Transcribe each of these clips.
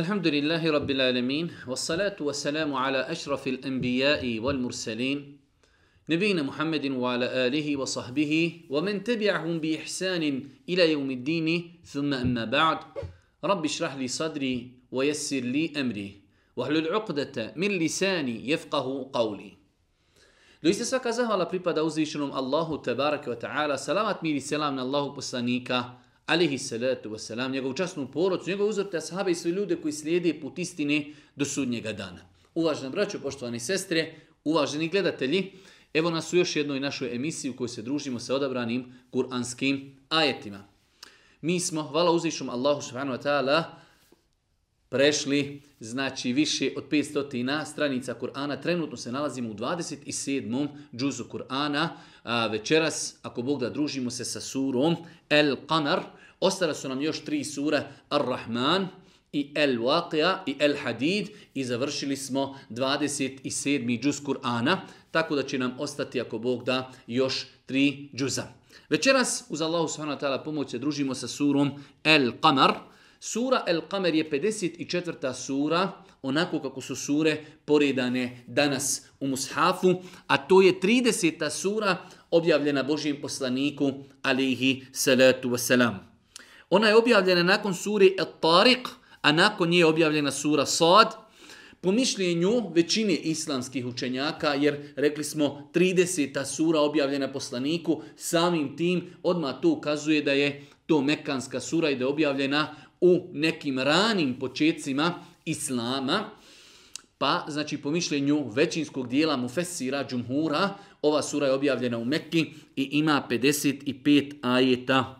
الحمد لله رب العالمين والصلاة والسلام على أشرف الأنبياء والمرسلين نبينا محمد وعلى آله وصحبه ومن تبعهم بإحسان إلى يوم الدين ثم أما بعد رب اشرح لي صدري ويسر لي أمري واحلل عقدة من لساني يفقه قولي Doista svaka zahvala pripada uzvišenom Allahu tebareke wa ta'ala. Salavat mir i selam na Allahu poslanika, alihi salatu wasalam, njegovu časnu porodcu, njegov uzor te ashabe i sve ljude koji slijede put istine do sudnjega dana. Uvažena braćo, poštovani sestre, uvaženi gledatelji, evo nas u još jednoj našoj emisiji u kojoj se družimo sa odabranim kuranskim ajetima. Mi smo, hvala uzvišom Allahu subhanahu wa ta'ala, prešli znači više od 500 stranica Kur'ana. Trenutno se nalazimo u 27. džuzu Kur'ana. Večeras, ako Bog da družimo se sa surom El Qamar, Ostale su nam još tri sure Ar-Rahman i El Waqia i El Hadid i završili smo 27. džuz Kur'ana, tako da će nam ostati, ako Bog da, još tri džuza. Večeras, uz Allahu subhanahu wa ta'ala pomoć se družimo sa surom El Qamar, Sura El Qamar je 54. sura, onako kako su sure poredane danas u Mushafu, a to je 30. sura objavljena Božijem poslaniku, alihi salatu wasalam. Ona je objavljena nakon suri At-Tariq, a nakon nje je objavljena sura Sad, po mišljenju većine islamskih učenjaka, jer rekli smo 30. sura objavljena poslaniku, samim tim odmah to ukazuje da je to mekanska sura i da je objavljena u nekim ranim početcima islama, pa znači po mišljenju većinskog dijela Mufessira Džumhura, ova sura je objavljena u Mekki i ima 55 ajeta.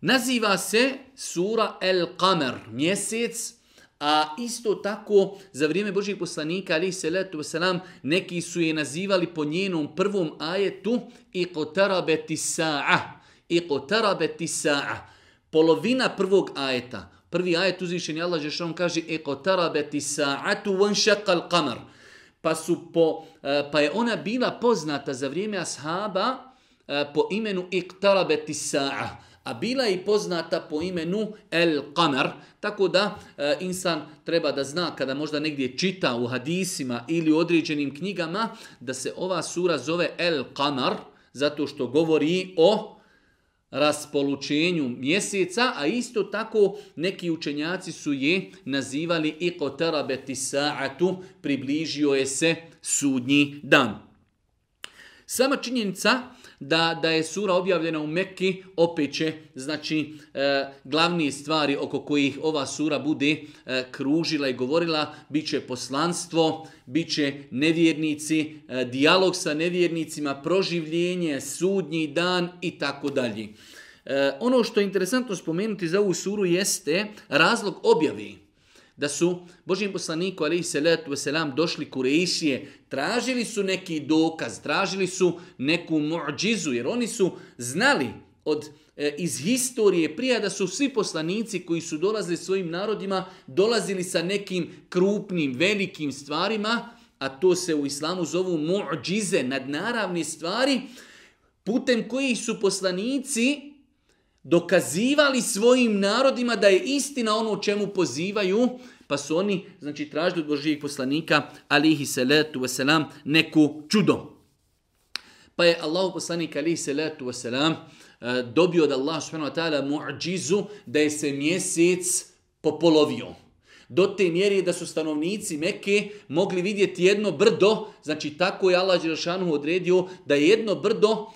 Naziva se sura El Qamer, mjesec, a isto tako za vrijeme Božih poslanika, ali se letu wasalam, neki su je nazivali po njenom prvom ajetu i kotarabeti sa'a. I kotarabeti sa'a polovina prvog ajeta. Prvi ajet uzvišen je Allah Žešan kaže i kotarabeti sa'atu van šakal qamar. Pa, su po, e, pa je ona bila poznata za vrijeme ashaba e, po imenu Iqtarabeti sa'a. A bila je poznata po imenu El Qamar. Tako da e, insan treba da zna kada možda negdje čita u hadisima ili u određenim knjigama da se ova sura zove El Qamar zato što govori o raspolučenju mjeseca, a isto tako neki učenjaci su je nazivali i kotarabeti sa'atu, približio je se sudnji dan. Sama činjenica da, da je sura objavljena u Mekki, opet će, znači, e, glavni stvari oko kojih ova sura bude e, kružila i govorila, bit će poslanstvo, bit će nevjernici, e, dijalog sa nevjernicima, proživljenje, sudnji dan i tako dalje. E, ono što je interesantno spomenuti za ovu suru jeste razlog objavi da su Božijem poslaniku alaihi salatu wasalam došli kurejšije, tražili su neki dokaz, tražili su neku muđizu, jer oni su znali od e, iz historije prije da su svi poslanici koji su dolazili svojim narodima dolazili sa nekim krupnim, velikim stvarima, a to se u islamu zovu muđize, nadnaravne stvari, putem kojih su poslanici dokazivali svojim narodima da je istina ono čemu pozivaju, pa su oni znači, tražili od Božijeg poslanika, alihi salatu wasalam, neku čudo. Pa je Allah poslanik, alihi salatu wasalam, eh, dobio od Allah subhanahu wa ta'ala mu'đizu da je se mjesec popolovio. Do te mjere da su stanovnici Mekke mogli vidjeti jedno brdo, znači tako je Allah Đerašanu odredio da je jedno brdo uh,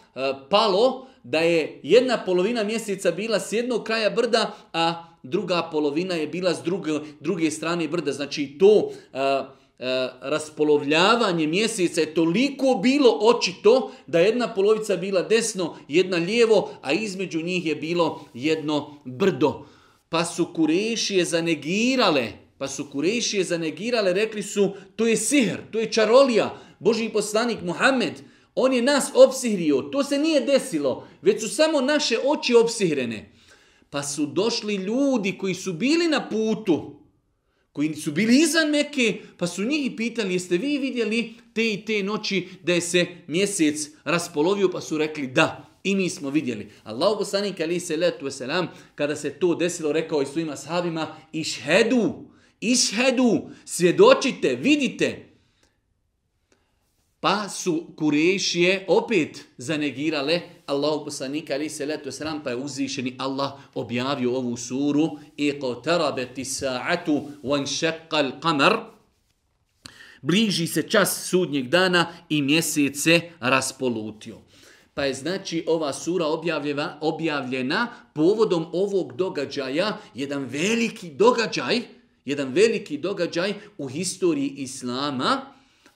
palo, da je jedna polovina mjeseca bila s jednog kraja brda, a druga polovina je bila s druge, druge strane brda. Znači to a, a, raspolovljavanje mjeseca je toliko bilo očito da jedna polovica bila desno, jedna lijevo, a između njih je bilo jedno brdo. Pa su kurešije zanegirale, pa su kurešije zanegirale, rekli su to je sihr, to je čarolija. Boži poslanik Muhammed, On je nas opsihrio. To se nije desilo. Već su samo naše oči opsihrene. Pa su došli ljudi koji su bili na putu. Koji su bili izan Mekke. Pa su njih pitali jeste vi vidjeli te i te noći da je se mjesec raspolovio. Pa su rekli da. I mi smo vidjeli. Allah poslanik ali se letu selam kada se to desilo rekao i svojim ashabima išhedu, išhedu, svjedočite, vidite. Pa su Kurešije opet zanegirale Allahu poslanika ali se letu selam pa je uzvišeni Allah objavio ovu suru i qotarabeti sa'atu wan al-qamar bliži se čas sudnjeg dana i mjesec se raspolutio. Pa je znači ova sura objavljena, objavljena povodom ovog događaja, jedan veliki događaj, jedan veliki događaj u historiji Islama,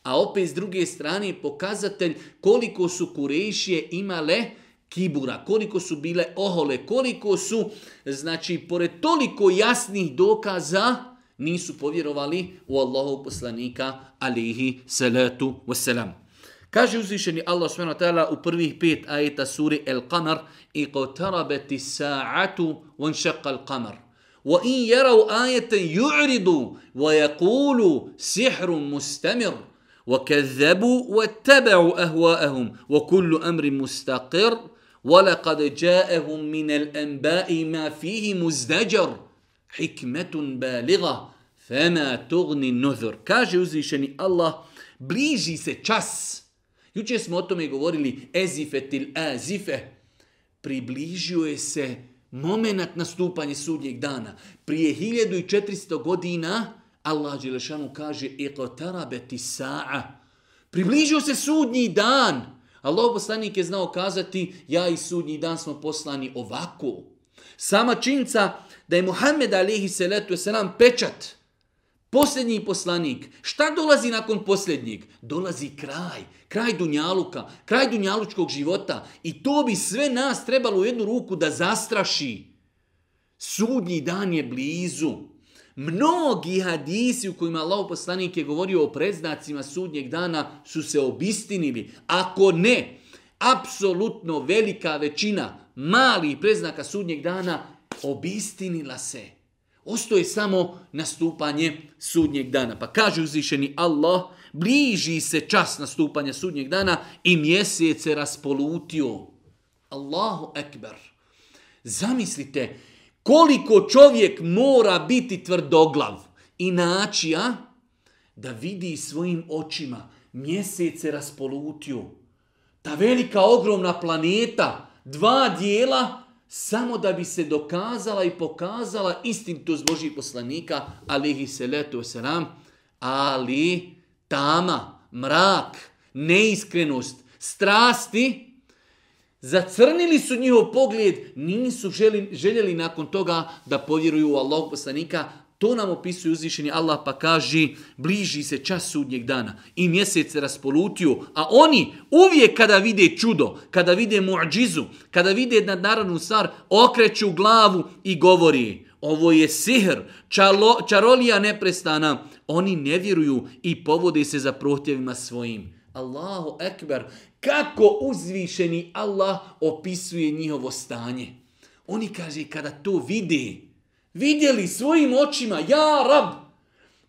a opet s druge strane pokazatelj koliko su kurešije imale kibura, koliko su bile ohole, koliko su, znači, pored toliko jasnih dokaza, nisu povjerovali u Allahov poslanika, alihi salatu wasalam. Kaže uzvišeni Allah subhanahu u prvih pet ajeta suri El Qamar i qatarabati sa'atu wan shaqqa al qamar. Wa in yaraw ayatan yu'ridu wa yaqulu sihrun mustamir. وكذبوا واتبعوا أهواءهم وكل أمر مستقر ولقد جاءهم من الأنباء ما فيه مزدجر حكمة بالغة فما تغني النذر كاجي uzvišeni Allah bliži se čas Juče smo o tome govorili ezifetil azife. Približio je se moment nastupanja sudnjeg dana. Prije 1400 godina Allah Đelešanu kaže iqtarabeti sa'a. Približio se sudnji dan. Allah poslanik je znao kazati ja i sudnji dan smo poslani ovako. Sama činca da je Muhammed alihi salatu wasalam pečat Posljednji poslanik. Šta dolazi nakon posljednjeg? Dolazi kraj. Kraj Dunjaluka. Kraj Dunjalučkog života. I to bi sve nas trebalo u jednu ruku da zastraši. Sudnji dan je blizu. Mnogi hadisi u kojima Allah poslanik je govorio o preznacima sudnjeg dana su se obistinili. Ako ne, apsolutno velika većina malih preznaka sudnjeg dana obistinila se. Ostoje samo nastupanje sudnjeg dana. Pa kaže uzvišeni Allah, bliži se čas nastupanja sudnjeg dana i mjesec se raspolutio. Allahu ekber. Zamislite koliko čovjek mora biti tvrdoglav i naći, a? Da vidi svojim očima mjesec se raspolutio. Ta velika ogromna planeta, dva dijela, samo da bi se dokazala i pokazala istinitost Božih poslanika, alihi seletu selam, ali tama, mrak, neiskrenost, strasti, zacrnili su njihov pogled, nisu želi, željeli nakon toga da povjeruju u Allahog poslanika, To nam opisuje uzvišeni Allah pa kaže bliži se čas sudnjeg dana i mjesec se raspolutio, a oni uvijek kada vide čudo, kada vide muadžizu, kada vide nadnaravnu stvar, okreću glavu i govori ovo je sihr, čalo, čarolija neprestana. Oni ne vjeruju i povode se za prohtjevima svojim. Allahu ekber, kako uzvišeni Allah opisuje njihovo stanje. Oni kaže kada to vide, vidjeli svojim očima, ja rab,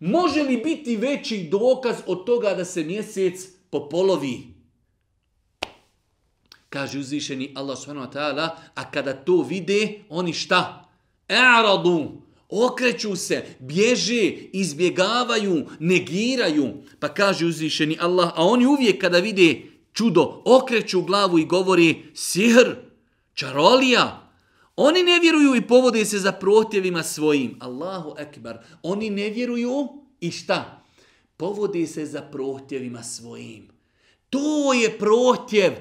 može li biti veći dokaz od toga da se mjesec popolovi? Kaže uzvišeni Allah subhanahu wa ta'ala, a kada to vide, oni šta? E'radu, okreću se, bježe, izbjegavaju, negiraju. Pa kaže uzvišeni Allah, a oni uvijek kada vide čudo, okreću glavu i govori sihr, čarolija, Oni ne vjeruju i povode se za protjevima svojim. Allahu ekbar. Oni ne vjeruju i šta? Povode se za protjevima svojim. To je protjev.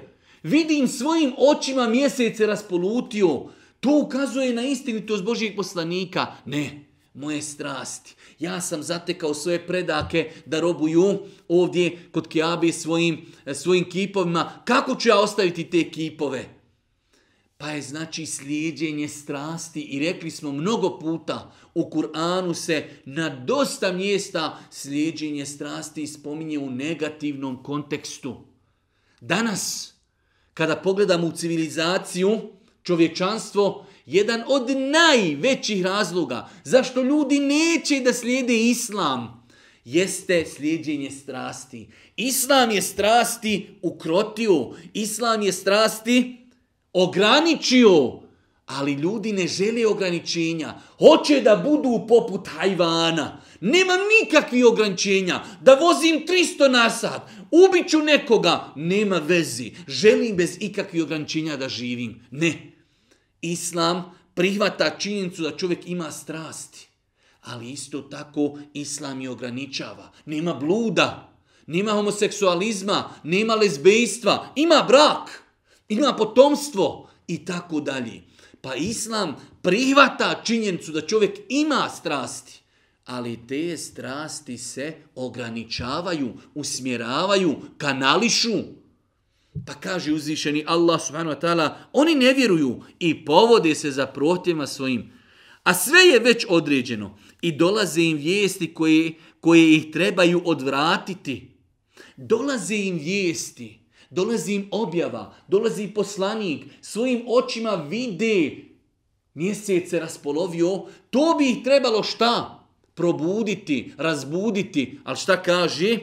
Vidim svojim očima mjesece raspolutio. To ukazuje na istinitost Božijeg poslanika. Ne, moje strasti. Ja sam zatekao svoje predake da robuju ovdje kod Kiabe svojim, e, svojim kipovima. Kako ću ja ostaviti te kipove? Pa je znači slijedjenje strasti i rekli smo mnogo puta u Kur'anu se na dosta mjesta slijedjenje strasti spominje u negativnom kontekstu. Danas, kada pogledamo u civilizaciju, čovječanstvo, jedan od najvećih razloga zašto ljudi neće da slijede islam, jeste slijedjenje strasti. Islam je strasti ukrotio, islam je strasti ograničio, ali ljudi ne žele ograničenja. Hoće da budu poput hajvana. Nema nikakvih ograničenja. Da vozim 300 na sat, ubiću nekoga, nema vezi. Želim bez ikakvih ograničenja da živim. Ne. Islam prihvata činjenicu da čovjek ima strasti. Ali isto tako Islam je ograničava. Nema bluda, nema homoseksualizma, nema lezbejstva, ima brak, ima potomstvo i tako dalje. Pa Islam prihvata činjenicu da čovjek ima strasti ali te strasti se ograničavaju, usmjeravaju, kanališu. Pa kaže uzvišeni Allah subhanahu wa ta'ala, oni ne vjeruju i povode se za prohtjema svojim. A sve je već određeno i dolaze im vijesti koje, koje ih trebaju odvratiti. Dolaze im vijesti, dolazi im objava, dolazi poslanik, svojim očima vide mjesece raspolovio, to bi ih trebalo šta? probuditi, razbuditi, ali šta kaže?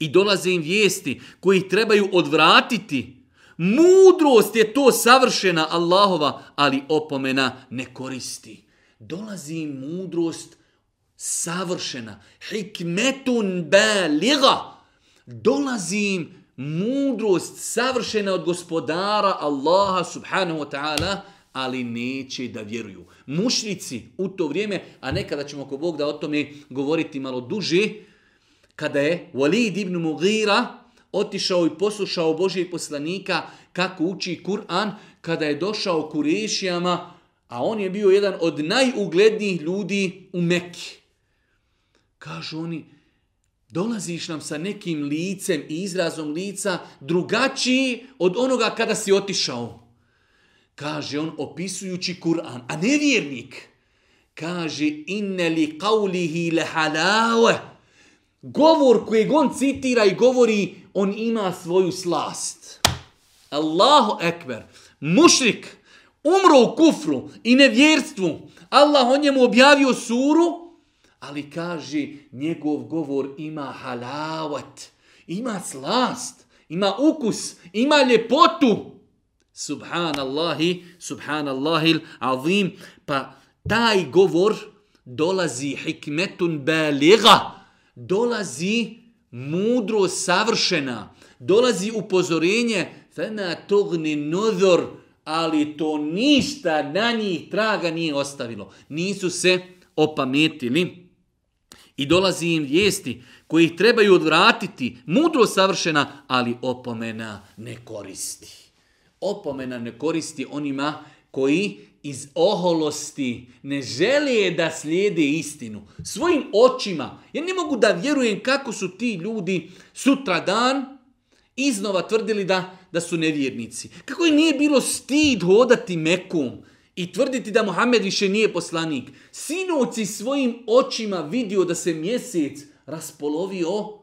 I dolaze im vijesti koji trebaju odvratiti. Mudrost je to savršena Allahova, ali opomena ne koristi. Dolazi im mudrost savršena. Hikmetun baliga. Dolazi im mudrost savršena od gospodara Allaha subhanahu wa ta'ala, ali neće da vjeruju. Mušnici u to vrijeme, a nekada ćemo ako Bog da o tome govoriti malo duže, kada je Walid ibn Mughira otišao i poslušao Božijeg poslanika kako uči Kur'an, kada je došao Kurešijama, a on je bio jedan od najuglednijih ljudi u Mekki. Kažu oni, dolaziš nam sa nekim licem i izrazom lica drugačiji od onoga kada si otišao. Kaže on opisujući Kur'an, a nevjernik. Kaže inne li qavlihi le halave. Govor koji on citira i govori, on ima svoju slast. Allahu ekber. Mušrik umro u kufru i nevjerstvu. Allah on njemu objavio suru, ali kaže njegov govor ima halavat. Ima slast, ima ukus, ima ljepotu. Subhanallahi, subhanallahil azim. Pa taj govor dolazi hikmetun baliga, dolazi mudro savršena, dolazi upozorenje, fena togni nodor, ali to ništa na njih traga nije ostavilo. Nisu se opametili. I dolazi im vijesti koji ih trebaju odvratiti, mudro savršena, ali opomena ne koristi opomena ne koristi onima koji iz oholosti ne žele da slijede istinu. Svojim očima. Ja ne mogu da vjerujem kako su ti ljudi sutra dan iznova tvrdili da, da su nevjernici. Kako je nije bilo stid hodati mekom i tvrditi da Muhammed više nije poslanik. Sinoci svojim očima vidio da se mjesec raspolovio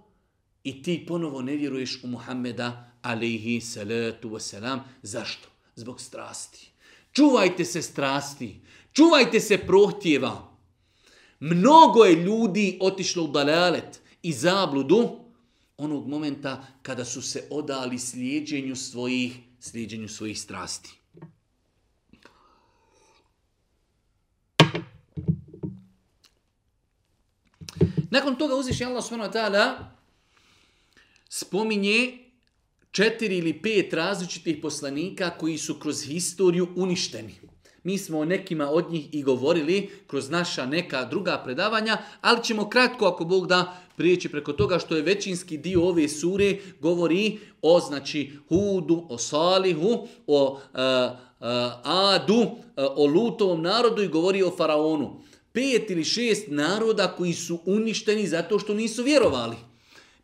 i ti ponovo ne vjeruješ u Muhammeda alaihi salatu wasalam. Zašto? Zbog strasti. Čuvajte se strasti. Čuvajte se prohtjeva. Mnogo je ljudi otišlo u dalalet i zabludu onog momenta kada su se odali slijedjenju svojih, slijedjenju svojih strasti. Nakon toga uzviš Allah subhanahu wa ta'ala spominje četiri ili pet različitih poslanika koji su kroz historiju uništeni. Mi smo o nekima od njih i govorili kroz naša neka druga predavanja, ali ćemo kratko, ako Bog da, prijeći preko toga što je većinski dio ove sure govori o znači Hudu, o Salihu, o e, e, Adu, e, o Lutovom narodu i govori o Faraonu. Pet ili šest naroda koji su uništeni zato što nisu vjerovali.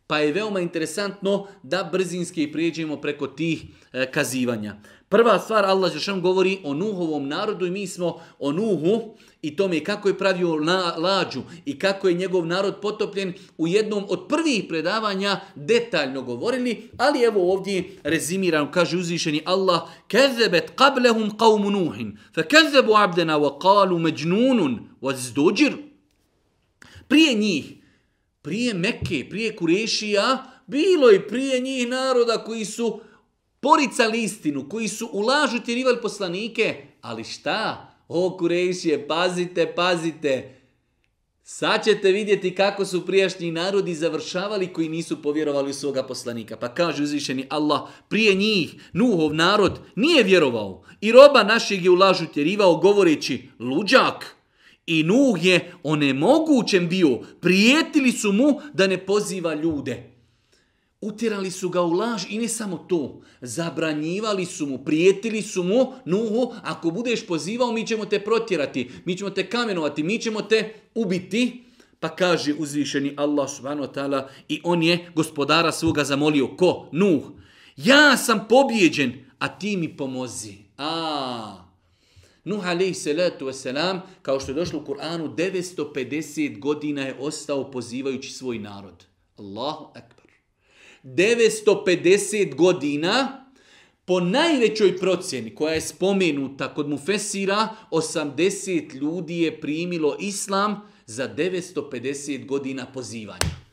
Pa je veoma interesantno da brzinski prijeđemo preko tih e, kazivanja. Prva stvar, Allah Žešan govori o Nuhovom narodu i mi smo o Nuhu i tome kako je pravio na, lađu i kako je njegov narod potopljen u jednom od prvih predavanja detaljno govorili, ali evo ovdje rezimirano kaže uzvišeni Allah Kezebet qablehum qavmu Nuhin fe kezebu abdena wa qalu međnunun wa zdođir Prije njih prije Mekke, prije Kurešija, bilo je prije njih naroda koji su poricali istinu, koji su u lažu tjerivali poslanike, ali šta? O Kurešije, pazite, pazite. Sad ćete vidjeti kako su prijašnji narodi završavali koji nisu povjerovali u svoga poslanika. Pa kaže uzvišeni Allah, prije njih Nuhov narod nije vjerovao i roba našeg je u lažu tjerivao govoreći luđak. I Nuh je onemogućen bio, prijetili su mu da ne poziva ljude. Utjerali su ga u laž i ne samo to. Zabranjivali su mu, prijetili su mu, Nuhu, ako budeš pozivao, mi ćemo te protjerati, mi ćemo te kamenovati, mi ćemo te ubiti. Pa kaže uzvišeni Allah subhanahu wa ta'ala i on je gospodara svoga zamolio. Ko? Nuh. Ja sam pobjeđen, a ti mi pomozi. A. Nuh alaih salatu wasalam, kao što je došlo u Kur'anu, 950 godina je ostao pozivajući svoj narod. Allahu akbar. 950 godina, po najvećoj procjeni koja je spomenuta kod Mufesira, 80 ljudi je primilo islam za 950 godina pozivanja.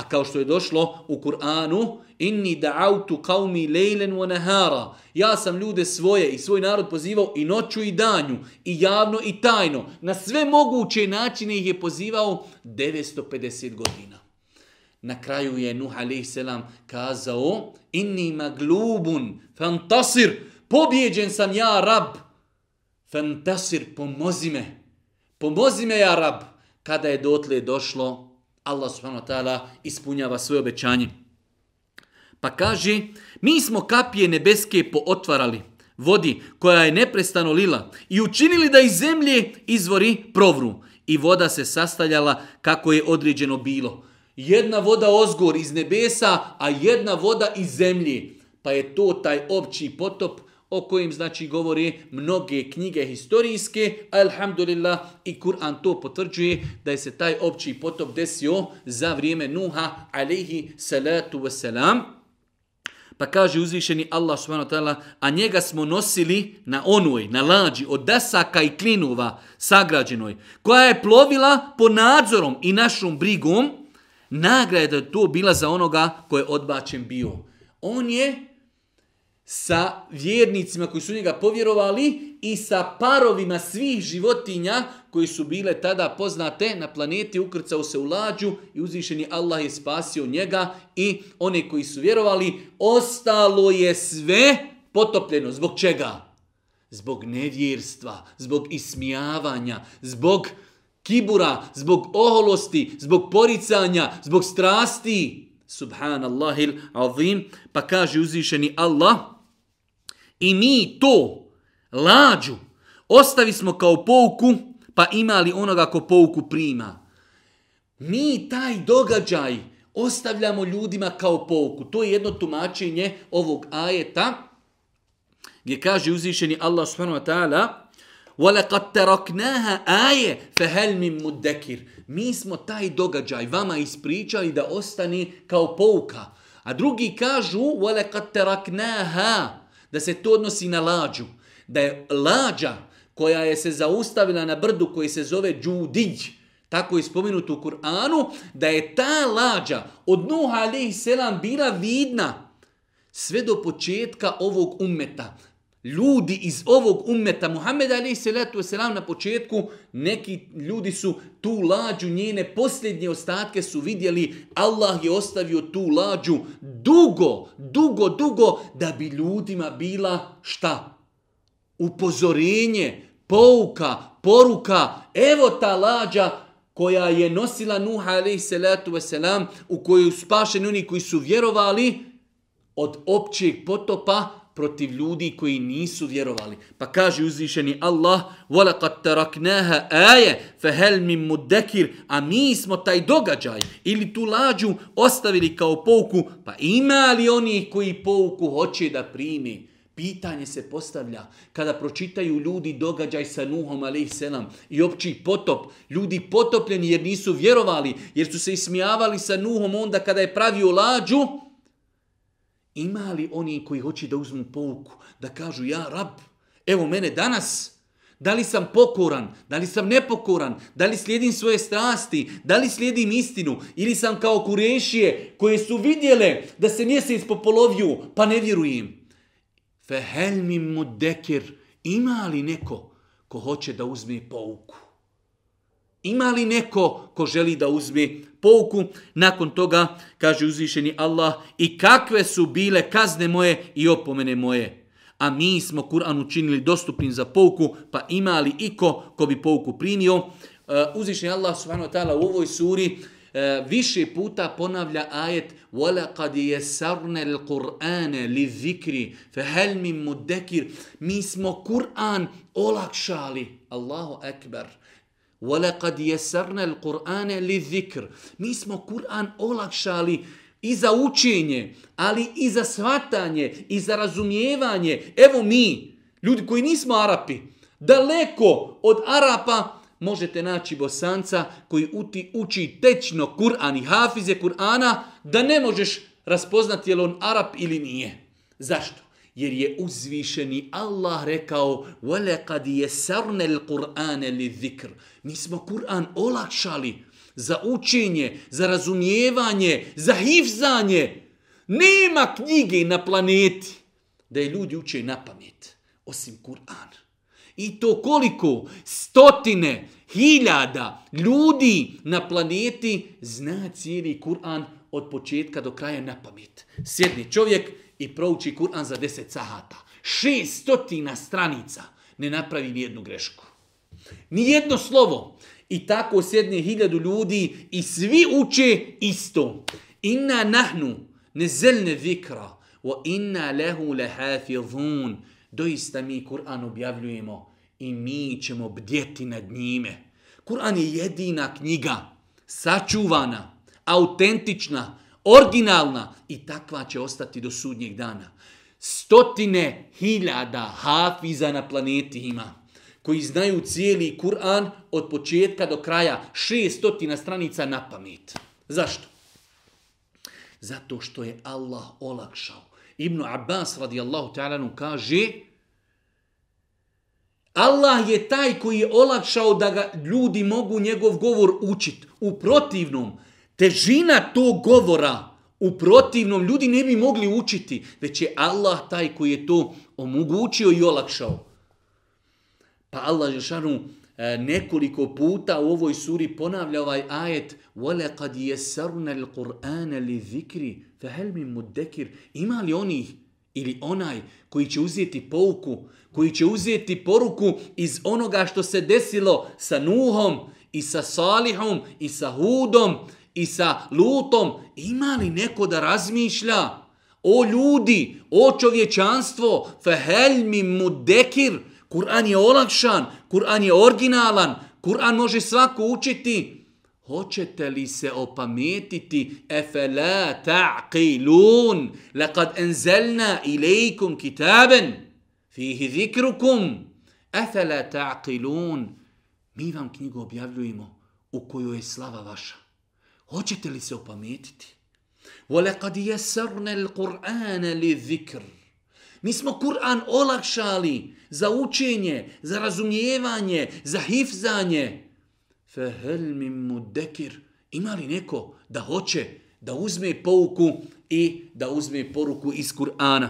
A kao što je došlo u Kur'anu, inni da'autu qavmi lejlen wa nahara. Ja sam ljude svoje i svoj narod pozivao i noću i danju, i javno i tajno. Na sve moguće načine ih je pozivao 950 godina. Na kraju je Nuh a.s. kazao Inni maglubun, fantasir, pobjeđen sam ja rab. Fantasir, pomozi me. Pomozi me ja rab. Kada je dotle došlo, Allah subhanahu wa ta'ala ispunjava svoje obećanje. Pa kaže, mi smo kapije nebeske pootvarali, vodi koja je neprestano lila i učinili da iz zemlje izvori provru i voda se sastavljala kako je određeno bilo jedna voda ozgor iz nebesa, a jedna voda iz zemlje. Pa je to taj opći potop o kojim znači govori mnoge knjige historijske, alhamdulillah i Kur'an to potvrđuje da je se taj opći potop desio za vrijeme Nuha alaihi salatu wasalam. Pa kaže uzvišeni Allah subhanahu wa ta'ala, a njega smo nosili na onoj, na lađi, od dasaka i klinova sagrađenoj, koja je plovila po nadzorom i našom brigom, nagrada je to bila za onoga ko je odbačen bio. On je sa vjernicima koji su njega povjerovali i sa parovima svih životinja koji su bile tada poznate na planeti, ukrcao se u lađu i uzvišeni Allah je spasio njega i one koji su vjerovali, ostalo je sve potopljeno. Zbog čega? Zbog nevjerstva, zbog ismijavanja, zbog kibura, zbog oholosti, zbog poricanja, zbog strasti. Subhanallahil azim. Pa kaže uzvišeni Allah. I mi to, lađu, ostavi smo kao pouku, pa imali onoga ko pouku prima. Mi taj događaj ostavljamo ljudima kao pouku. To je jedno tumačenje ovog ajeta, gdje kaže uzvišeni Allah subhanahu wa ta'ala, وَلَقَدْ تَرَكْنَاهَا آيَ فَهَلْ مِنْ مُدَّكِرْ Mi smo taj događaj vama ispričali da ostane kao pouka. A drugi kažu وَلَقَدْ تَرَكْنَاهَا da se to odnosi na lađu. Da je lađa koja je se zaustavila na brdu koji se zove Džudić, tako je spomenuto u Kur'anu, da je ta lađa od Nuh alaihi selam bila vidna sve do početka ovog ummeta ljudi iz ovog ummeta, Muhammed Ali salatu wasalam na početku, neki ljudi su tu lađu, njene posljednje ostatke su vidjeli, Allah je ostavio tu lađu dugo, dugo, dugo, da bi ljudima bila šta? Upozorenje, pouka, poruka, evo ta lađa koja je nosila Nuha alaih salatu wasalam, u koju spašeni oni koji su vjerovali od općeg potopa, protiv ljudi koji nisu vjerovali. Pa kaže uzvišeni Allah, وَلَقَدْ تَرَكْنَاهَا آيَ فَهَلْ مِنْ مُدَّكِرْ A mi smo taj događaj ili tu lađu ostavili kao pouku, pa ima li oni koji pouku hoće da primi? Pitanje se postavlja kada pročitaju ljudi događaj sa Nuhom a.s. i opći potop. Ljudi potopljeni jer nisu vjerovali, jer su se ismijavali sa Nuhom onda kada je pravio lađu, Ima li oni koji hoće da uzmu pouku, da kažu ja rab, evo mene danas, da li sam pokoran, da li sam nepokoran, da li slijedim svoje strasti, da li slijedim istinu, ili sam kao kurešije koje su vidjele da se mjesec popoloviju, pa ne vjerujem. Fehel mi mudekir. Ima li neko ko hoće da uzme pouku? Ima li neko ko želi da uzme pouku? Nakon toga kaže uzvišeni Allah i kakve su bile kazne moje i opomene moje. A mi smo Kur'an učinili dostupnim za pouku, pa ima li iko ko bi pouku primio? Uh, uzvišeni Allah subhanahu wa ta'ala u ovoj suri uh, više puta ponavlja ajet وَلَقَدْ يَسَرْنَ الْقُرْآنَ لِذِكْرِ فَهَلْ مِن مُدَّكِرِ Mi smo Kur'an olakšali. Allahu akbar. وَلَقَدْ يَسَرْنَ الْقُرْآنَ لِذِكْرِ Mi smo Kur'an olakšali i za učenje, ali i za svatanje, i za razumijevanje. Evo mi, ljudi koji nismo Arapi, daleko od Arapa možete naći bosanca koji uti, uči tečno Kur'an i hafize Kur'ana, da ne možeš raspoznati je li on Arap ili nije. Zašto? jer je uzvišeni Allah rekao وَلَقَدْ يَسَرْنَ الْقُرْآنَ لِذِكْرِ Mi smo Kur'an olakšali za učenje, za razumijevanje, za hifzanje. Nema knjige na planeti da je ljudi uče na pamet, osim Kur'an. I to koliko stotine, hiljada ljudi na planeti zna cijeli Kur'an od početka do kraja na pamet. Sjedni čovjek i prouči Kur'an za 10 sahata. Šestotina stranica ne napravi ni jednu grešku. Ni jedno slovo. I tako sjedne hiljadu ljudi i svi uče isto. Inna nahnu nezelne vikra wa inna lehu lehafidhun. Doista mi Kur'an objavljujemo i mi ćemo bdjeti nad njime. Kur'an je jedina knjiga, sačuvana, autentična, originalna i takva će ostati do sudnjeg dana. Stotine hiljada hafiza na planeti ima koji znaju cijeli Kur'an od početka do kraja, šestotina stranica na pamet. Zašto? Zato što je Allah olakšao. Ibn Abbas radijallahu ta'ala kaže Allah je taj koji je olakšao da ga ljudi mogu njegov govor učiti. U protivnom, težina tog govora u protivnom ljudi ne bi mogli učiti, već je Allah taj koji je to omogućio i olakšao. Pa Allah Žešanu e, nekoliko puta u ovoj suri ponavlja ovaj ajet وَلَقَدْ يَسَرْنَ الْقُرْآنَ لِذِكْرِ فَهَلْ مِن مُدَّكِرِ Ima li onih ili onaj koji će uzeti pouku, koji će uzeti poruku iz onoga što se desilo sa Nuhom i sa Salihom i sa Hudom i sa Lutom, ima li neko da razmišlja? O ljudi, o čovječanstvo, fehel mi mudekir, Kur'an je olakšan, Kur'an je originalan, Kur'an može svako učiti. Hoćete li se opametiti? Efela ta'qilun, lakad enzelna ilaikum kitaben, fihi zikrukum. Efela ta'qilun, mi vam knjigu objavljujemo u kojoj je slava vaša. Hoćete li se opametiti? وَلَقَدْ يَسَرْنَ الْقُرْآنَ لِذِكْرِ Mi smo Kur'an olakšali za učenje, za razumijevanje, za hifzanje. فَهَلْ مِن مُدَّكِرِ Ima li neko da hoće da uzme pouku i da uzme poruku iz Kur'ana?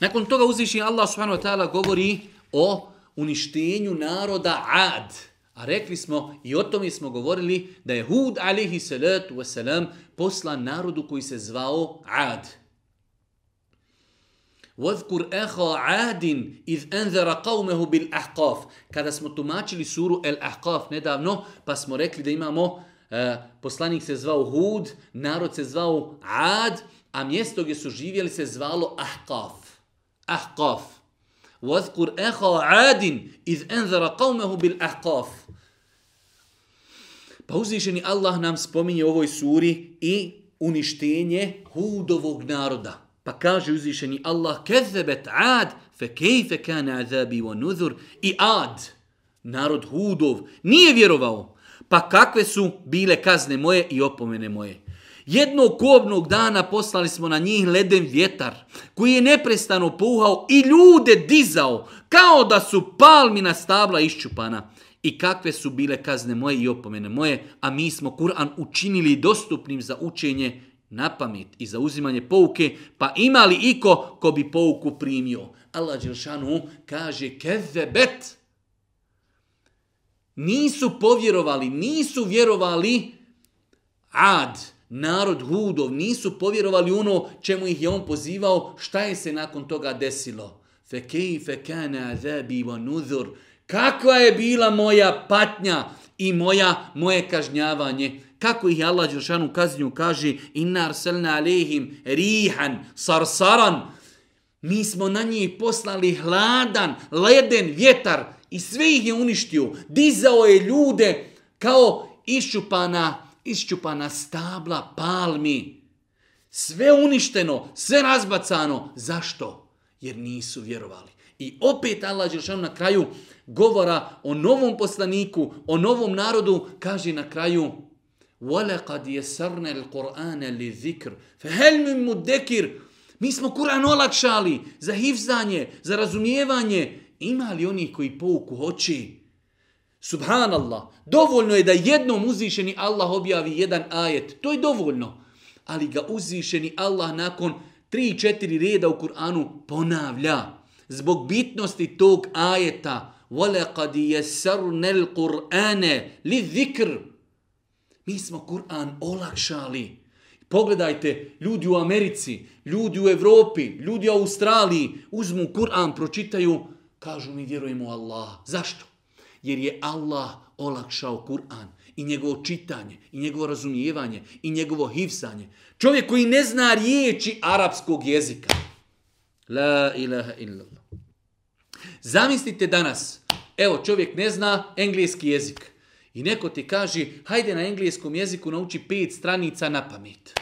Nakon toga uzviši Allah subhanahu wa ta'ala govori o uništenju naroda Ad. A rekli smo i o tome smo govorili da je Hud alaihi salatu wasalam poslan narodu koji se zvao Ad. وَذْكُرْ أَخَا عَادٍ إِذْ أَنذَرَ قَوْمَهُ بِالْأَحْقَافِ Kada smo tumačili suru El Ahqaf nedavno, pa smo rekli da imamo, uh, poslanik se zvao Hud, narod se zvao Ad, a mjesto gdje su živjeli se zvalo Ahqaf. Ahqaf. واذكر اخا عاد اذ انذر قومه بالاحقاف Pa uzvišeni Allah nam spominje u ovoj suri i uništenje Hudovog naroda. Pa kaže uzvišeni Allah, kezebet ad, fe kejfe kane azabi wa nuzur. I ad, narod Hudov, nije vjerovao. Pa kakve su bile kazne moje i opomene moje. Jednog kobnog dana poslali smo na njih leden vjetar, koji je neprestano puhao i ljude dizao, kao da su palmina stabla iščupana. i kakve su bile kazne moje i opomene moje, a mi smo Kur'an učinili dostupnim za učenje na pamet i za uzimanje pouke, pa ima li iko ko bi pouku primio? Allah Đelšanu kaže kezebet. Nisu povjerovali, nisu vjerovali ad, narod Hudov, nisu povjerovali ono čemu ih je on pozivao, šta je se nakon toga desilo? Fe kejfe kane azabi wa nuzur. Kakva je bila moja patnja i moja moje kažnjavanje? Kako ih Allah Đeršanu kaznju kaže inna arselna alehim rihan sarsaran. Mi smo na njih poslali hladan, leden vjetar i sve ih je uništio. Dizao je ljude kao iščupana, iščupana stabla palmi. Sve uništeno, sve razbacano. Zašto? Jer nisu vjerovali. I opet Allah Đelšanu na kraju govora o novom poslaniku, o novom narodu, kaže na kraju وَلَقَدْ يَسَرْنَ الْقُرْآنَ لِذِكْرِ فَهَلْ مِنْ مُدَّكِرِ Mi smo Kur'an olakšali za hivzanje, za razumijevanje. Ima li oni koji pouku hoće? Subhanallah, dovoljno je da jednom uzvišeni Allah objavi jedan ajet. To je dovoljno. Ali ga uzvišeni Allah nakon 3-4 reda u Kur'anu ponavlja. Zbog bitnosti tog ajeta. وَلَقَدْ يَسَرْنَ الْقُرْآنَ لِذِكْرِ Mi smo Kur'an olakšali. Pogledajte, ljudi u Americi, ljudi u Evropi, ljudi u Australiji uzmu Kur'an, pročitaju, kažu mi vjerujemo u Allah. Zašto? Jer je Allah olakšao Kur'an i njegovo čitanje, i njegovo razumijevanje, i njegovo hivsanje. Čovjek koji ne zna riječi arapskog jezika. La ilaha illallah. Zamislite danas, evo čovjek ne zna engleski jezik. I neko ti kaže, hajde na engleskom jeziku nauči pet stranica na pamet.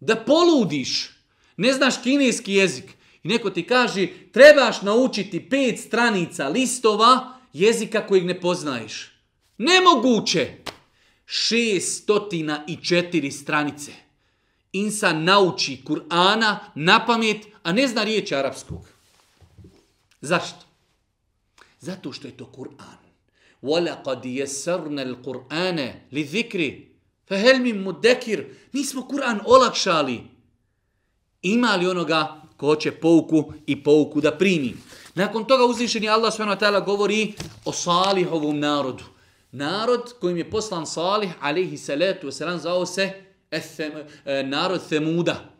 Da poludiš, ne znaš kineski jezik I neko ti kaže, trebaš naučiti pet stranica listova jezika kojeg ne poznaješ. Nemoguće! Šestotina i četiri stranice. Insan nauči Kur'ana na pamet, a ne zna riječ arapskog. Zašto? Zato što je to Kur'an. وَلَقَدْ يَسَرْنَ الْقُرْآنَ لِذِكْرِ فَهَلْ مِنْ مُدَّكِرِ Mi smo Kur'an olakšali. Ima li onoga ko će pouku i pouku da primi? Nakon toga uzvišeni Allah s.w.t. govori o Salihovom narodu. Narod kojim je poslan Salih, alaihi salatu wasalam, zao se ethem, e, narod Semuda.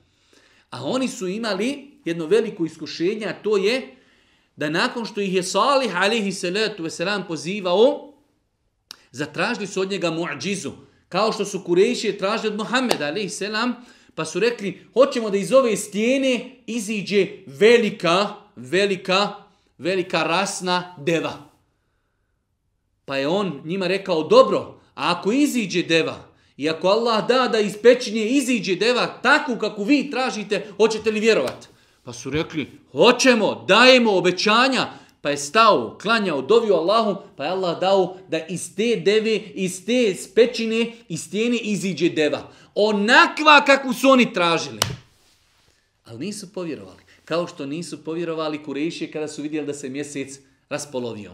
A oni su imali jedno veliko iskušenje, a to je da nakon što ih je Salih alaihi salatu wasalam pozivao, zatražili su od njega muadžizu, kao što su Kurejši tražili od Muhammeda alaihi selam pa su rekli, hoćemo da iz ove stijene iziđe velika, velika, velika rasna deva. Pa je on njima rekao, dobro, a ako iziđe deva, i ako Allah da da iz pećinje iziđe deva takvu kako vi tražite, hoćete li vjerovati? Pa su rekli, hoćemo, dajemo obećanja. Pa je stao, klanjao, dovio Allahu, pa je Allah dao da iz te deve, iz te spečine, iz stijene iziđe deva. Onakva kakvu su oni tražili. Ali nisu povjerovali. Kao što nisu povjerovali kurešije kada su vidjeli da se mjesec raspolovio.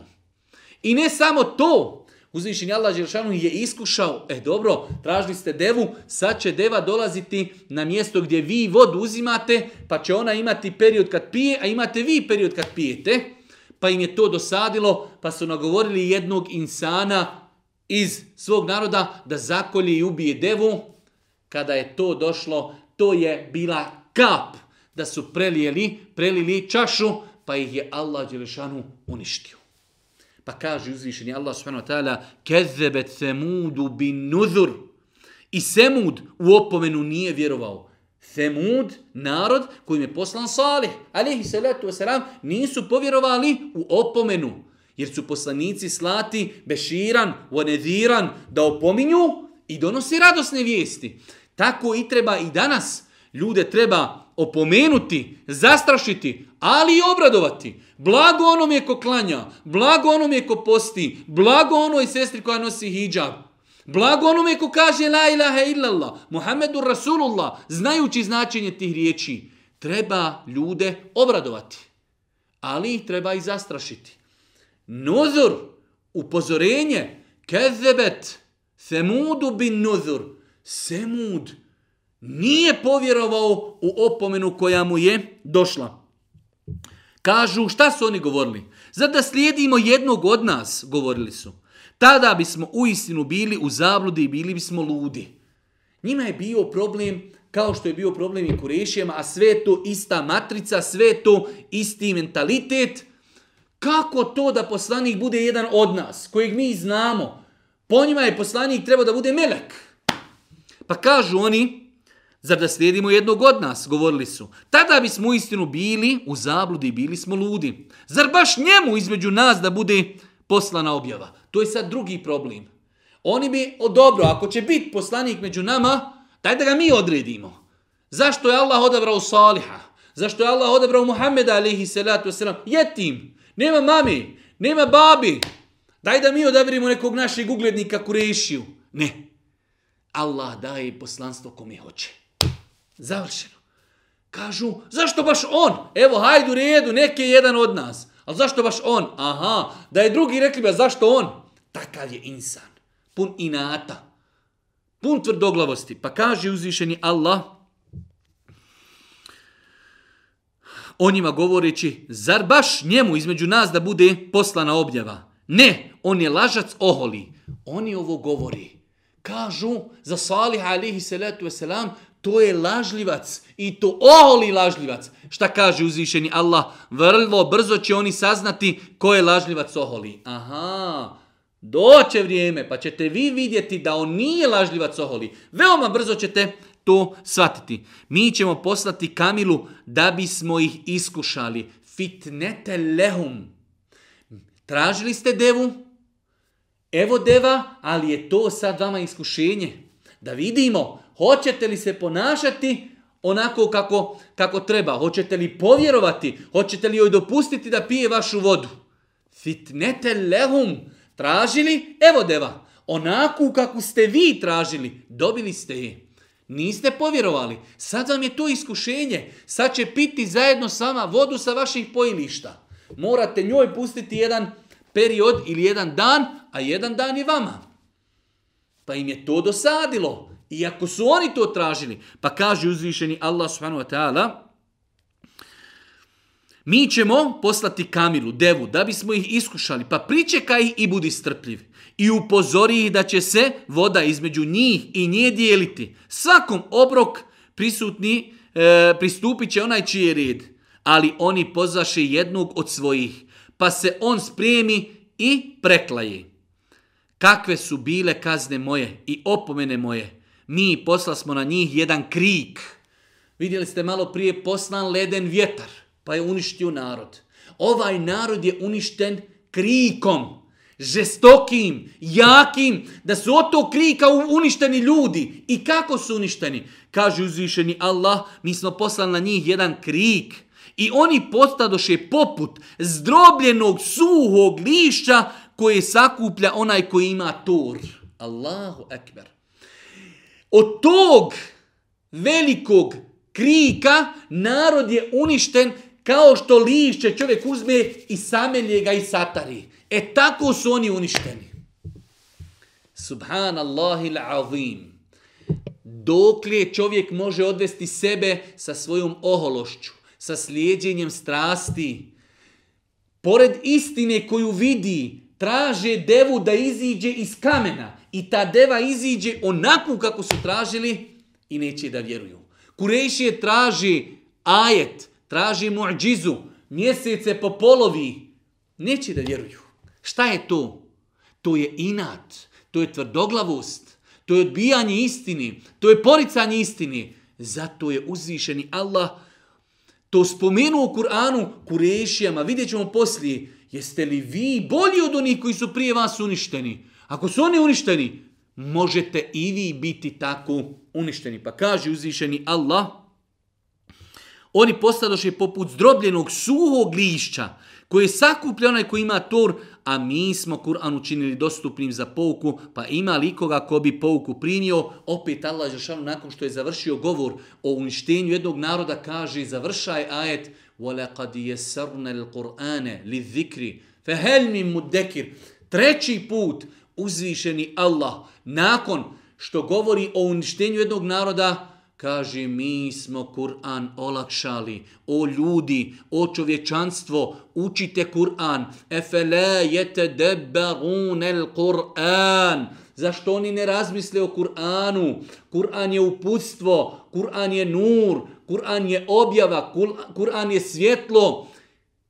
I ne samo to, Uzvišenje Allah Đeršanu je iskušao, e dobro, tražili ste devu, sad će deva dolaziti na mjesto gdje vi vodu uzimate, pa će ona imati period kad pije, a imate vi period kad pijete. Pa im je to dosadilo, pa su nagovorili jednog insana iz svog naroda da zakolje i ubije devu. Kada je to došlo, to je bila kap da su prelijeli, prelili čašu, pa ih je Allah Đelešanu uništio. Pa kaže uzvišeni Allah subhanahu wa ta'ala kezebet semudu bin nuzur. I Semud u opomenu nije vjerovao. Semud, narod kojim je poslan Salih, alihi salatu wasalam, nisu povjerovali u opomenu. Jer su poslanici slati beširan, vonediran, da opominju i donosi radosne vijesti. Tako i treba i danas. Ljude treba opomenuti, zastrašiti, ali i obradovati. Blago onom je ko klanja, blago onom je ko posti, blago onoj sestri koja nosi hijab. Blago onome je ko kaže la ilaha illallah, Muhammedu Rasulullah, znajući značenje tih riječi. Treba ljude obradovati, ali ih treba i zastrašiti. Nuzur, upozorenje. Kezebet, Semudu bin Nuzur. Semud nije povjerovao u opomenu koja mu je došla. Kažu, šta su oni govorili? Zar da slijedimo jednog od nas, govorili su. Tada bismo u istinu bili u zabludi i bili bismo ludi. Njima je bio problem kao što je bio problem i Kurešijama, a sve to ista matrica, sve to isti mentalitet. Kako to da poslanik bude jedan od nas, kojeg mi znamo? Po njima je poslanik trebao da bude melek. Pa kažu oni, zar da slijedimo jednog od nas, govorili su. Tada bismo u istinu bili u zabludi, i bili smo ludi. Zar baš njemu između nas da bude poslana objava? To je sad drugi problem. Oni bi, o dobro, ako će biti poslanik među nama, daj da ga mi odredimo. Zašto je Allah odabrao Saliha? Zašto je Allah odabrao Muhammeda alihi salatu wasalam? Jetim, nema mami, nema babi. Daj da mi odabrimo nekog našeg uglednika Kurešiju. Ne. Allah daje poslanstvo kome hoće. Završeno. Kažu, zašto baš on? Evo, hajdu redu, neke je jedan od nas. Ali zašto baš on? Aha, da je drugi rekli bi, zašto on? Takav je insan. Pun inata. Pun tvrdoglavosti. Pa kaže uzvišeni Allah, o njima govoreći, zar baš njemu između nas da bude poslana objava? Ne, on je lažac oholi. Oni ovo govori. Kažu za Salih alihi salatu wasalam, to je lažljivac i to oholi lažljivac. Šta kaže uzvišeni Allah? Vrlo brzo će oni saznati ko je lažljivac oholi. Aha, doće vrijeme pa ćete vi vidjeti da on nije lažljivac oholi. Veoma brzo ćete to shvatiti. Mi ćemo poslati Kamilu da bismo ih iskušali. Fitnete lehum. Tražili ste devu? Evo deva, ali je to sad vama iskušenje. Da vidimo, hoćete li se ponašati onako kako, kako treba? Hoćete li povjerovati? Hoćete li joj dopustiti da pije vašu vodu? Fitnete lehum. Tražili? Evo deva. Onako kako ste vi tražili, dobili ste je. Niste povjerovali. Sad vam je to iskušenje. Sad će piti zajedno s vama vodu sa vaših pojilišta. Morate njoj pustiti jedan period ili jedan dan, a jedan dan i vama. Pa im je to dosadilo. I ako su oni to tražili, pa kaže uzvišeni Allah subhanahu wa ta'ala, mi ćemo poslati Kamilu, devu, da bismo ih iskušali, pa pričekaj ih i budi strpljiv. I upozori ih da će se voda između njih i nje dijeliti. Svakom obrok prisutni e, pristupit će onaj čiji je red, ali oni pozvaše jednog od svojih, pa se on spremi i preklaje. Kakve su bile kazne moje i opomene moje? Mi posla smo na njih jedan krik. Vidjeli ste malo prije poslan leden vjetar pa je uništio narod. Ovaj narod je uništen krikom, žestokim, jakim, da su od tog krika uništeni ljudi. I kako su uništeni? Kaže uzvišeni Allah, mi smo poslali na njih jedan krik. I oni postadoše poput zdrobljenog suhog lišća koje sakuplja onaj koji ima tor. Allahu ekber. Od tog velikog krika narod je uništen kao što lišće čovjek uzme i samelje ga i satari. E tako su oni uništeni. Subhanallahi l'azim. Dokle čovjek može odvesti sebe sa svojom ohološću, sa slijedjenjem strasti, pored istine koju vidi, traže devu da iziđe iz kamena i ta deva iziđe onako kako su tražili i neće da vjeruju. Kurejšije traži ajet, traži muđizu, mjesece po polovi, neće da vjeruju. Šta je to? To je inat, to je tvrdoglavost, to je odbijanje istini, to je poricanje istini. Zato je uzvišeni Allah to spomenuo u Kur'anu kurešijama. Vidjet ćemo poslije, jeste li vi bolji od onih koji su prije vas uništeni? Ako su oni uništeni, možete i vi biti tako uništeni. Pa kaže uzvišeni Allah, Oni postadoše poput zdrobljenog suhog lišća koje sakuplja onaj koji ima tor, a mi smo Kur'an učinili dostupnim za pouku, pa ima li koga ko bi pouku primio, opet Allah Žešanu nakon što je završio govor o uništenju jednog naroda kaže završaj ajet وَلَقَدْ يَسَرْنَ الْقُرْآنَ لِذِكْرِ فَهَلْ مِنْ مُدَّكِرِ Treći put uzvišeni Allah nakon što govori o uništenju jednog naroda, kaže mi smo Kur'an olakšali. O ljudi, o čovječanstvo, učite Kur'an. Efele jete debarun Kur'an. Zašto oni ne razmisle o Kur'anu? Kur'an je uputstvo, Kur'an je nur, Kur'an je objava, Kur'an je svjetlo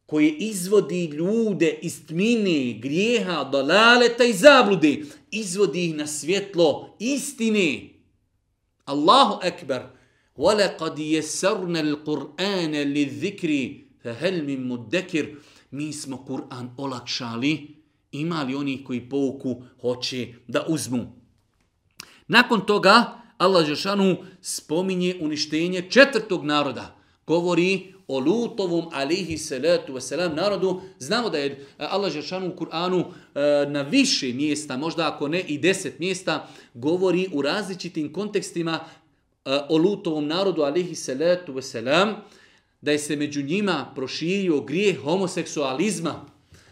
koje izvodi ljude iz tmine, grijeha, dalaleta i zablude. Izvodi ih na svjetlo istine. Allahu ekber. وَلَقَدْ يَسَرْنَ الْقُرْآنَ لِذِكْرِ فَهَلْ مِنْ مُدَّكِرِ Mi smo Kur'an olakšali ima li oni koji pouku hoće da uzmu. Nakon toga Allah Žešanu spominje uništenje četvrtog naroda. Govori o Lutovom alihi salatu wasalam narodu. Znamo da je eh, Allah Žešanu u Kur'anu eh, na više mjesta, možda ako ne i deset mjesta, govori u različitim kontekstima eh, o Lutovom narodu alihi salatu wasalam, da je se među njima proširio grijeh homoseksualizma.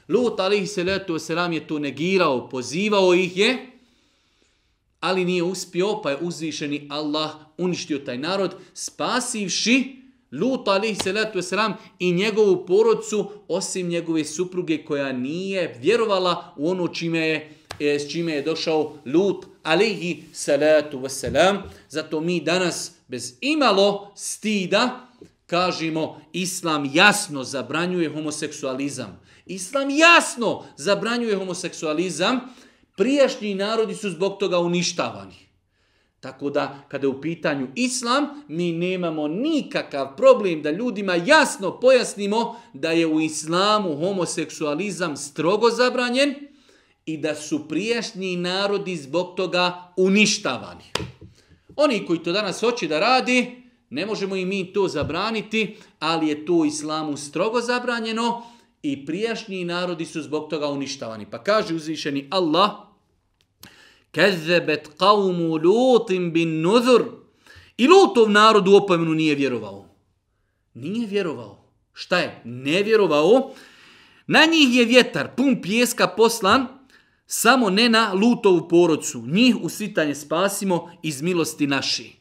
Lut alihi salatu wasalam je to negirao, pozivao ih je, ali nije uspio, pa je uzvišeni Allah uništio taj narod, spasivši Lut alihi salatu wasalam i njegovu porodcu, osim njegove supruge koja nije vjerovala u ono čime je, e, s čime je došao Lut alihi salatu wasalam. Zato mi danas bez imalo stida kažemo Islam jasno zabranjuje homoseksualizam. Islam jasno zabranjuje homoseksualizam, prijašnji narodi su zbog toga uništavani. Tako da, kada je u pitanju islam, mi nemamo nikakav problem da ljudima jasno pojasnimo da je u islamu homoseksualizam strogo zabranjen i da su prijašnji narodi zbog toga uništavani. Oni koji to danas hoće da radi, ne možemo i mi to zabraniti, ali je to u islamu strogo zabranjeno, i prijašnji narodi su zbog toga uništavani. Pa kaže uzvišeni Allah, Kezebet qavmu lutim bin nuzur. I lutov narod u opomenu nije vjerovao. Nije vjerovao. Šta je? Ne vjerovao. Na njih je vjetar, pun pjeska poslan, samo ne na lutovu porodcu. Njih u svitanje spasimo iz milosti naši.